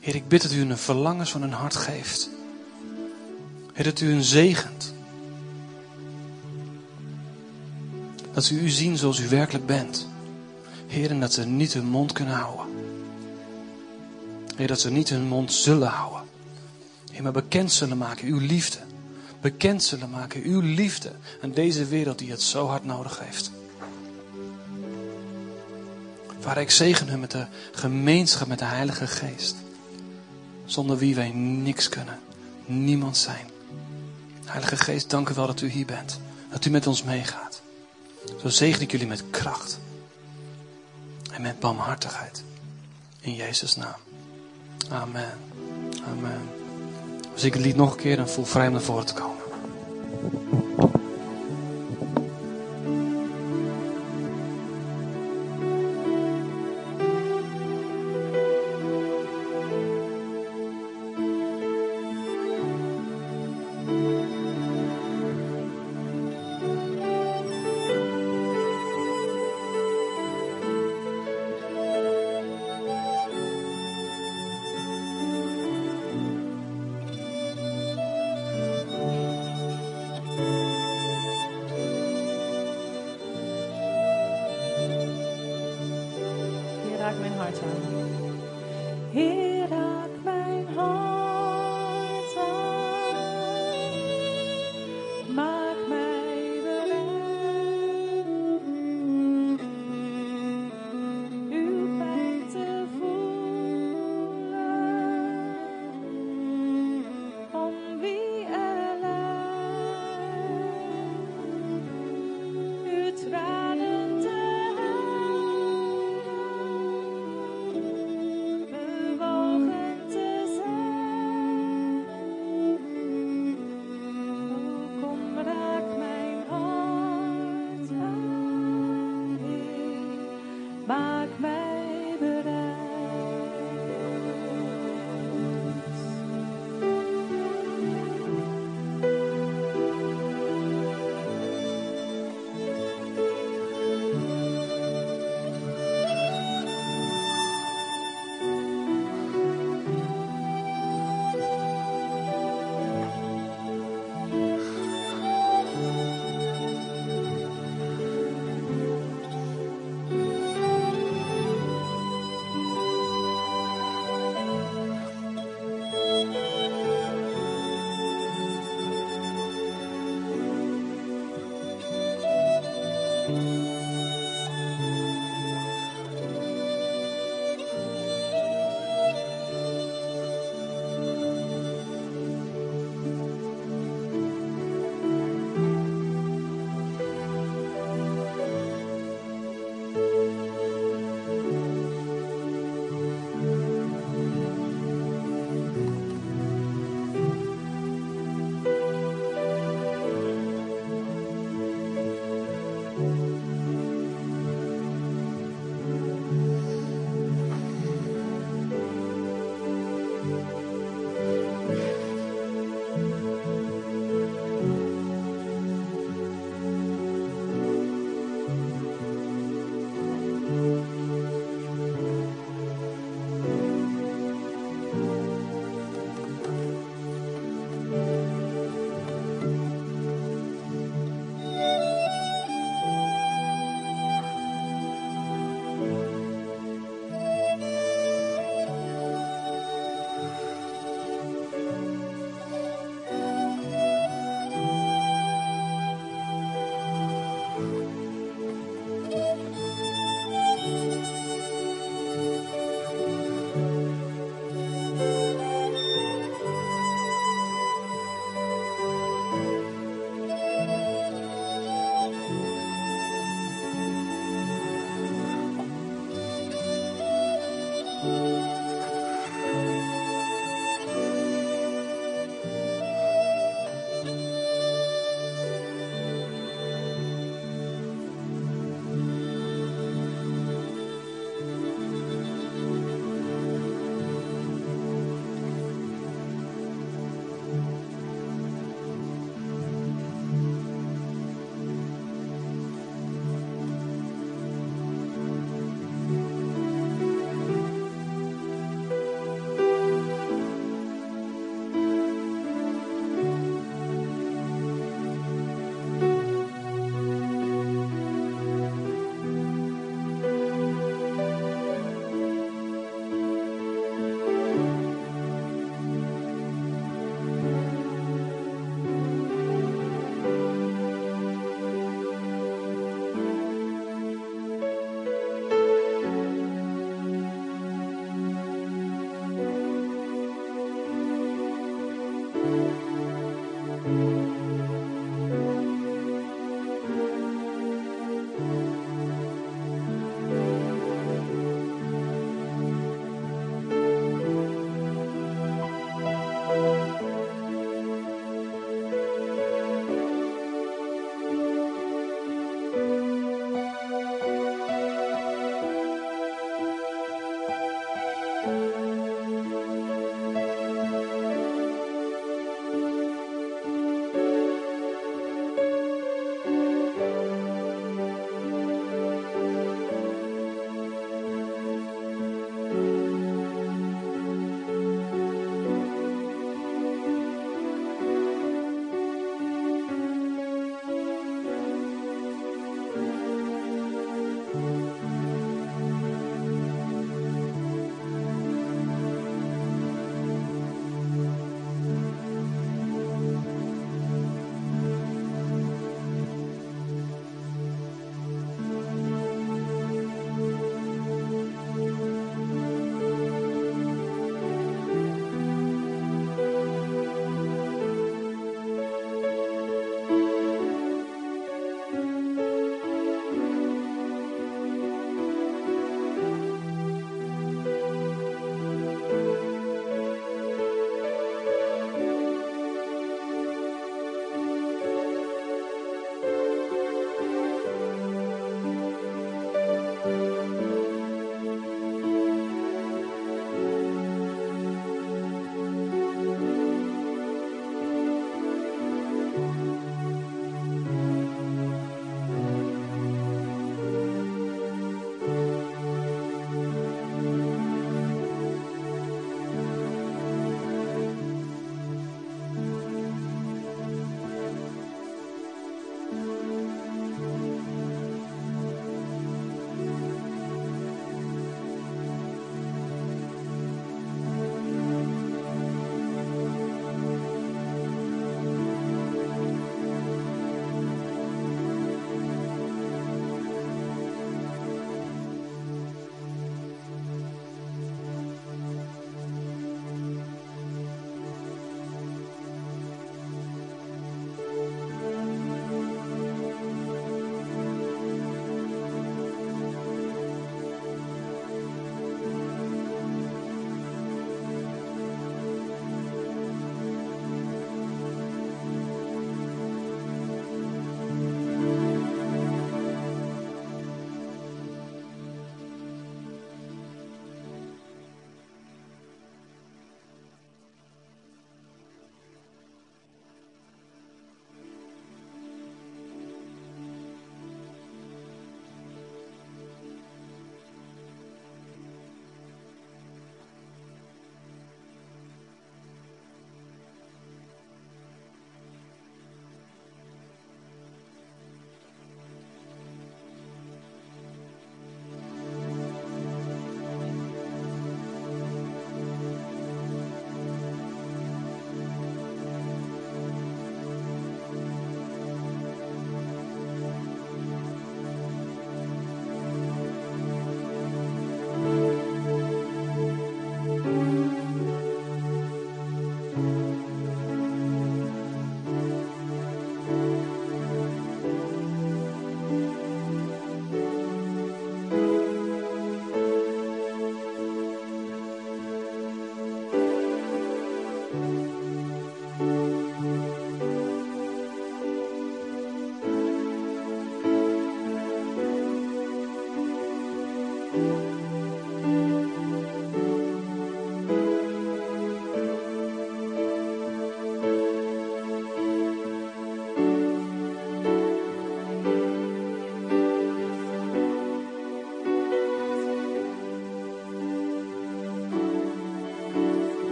Heer, ik bid dat u een verlangens van hun hart geeft. Heer, dat u hun zegent. Dat ze u zien zoals u werkelijk bent. Heer, dat ze niet hun mond kunnen houden. Heer, dat ze niet hun mond zullen houden. Heer, maar bekend zullen maken uw liefde. Bekend zullen maken uw liefde aan deze wereld die het zo hard nodig heeft. Vader, ik zegen u met de gemeenschap met de Heilige Geest. Zonder wie wij niks kunnen. Niemand zijn. Heilige Geest, dank u wel dat u hier bent. Dat u met ons meegaat. Zo zegen ik jullie met kracht en met barmhartigheid. In Jezus' naam. Amen. Amen. Dus ik het lied nog een keer en voel vrij om naar voren te komen.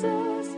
Jesus.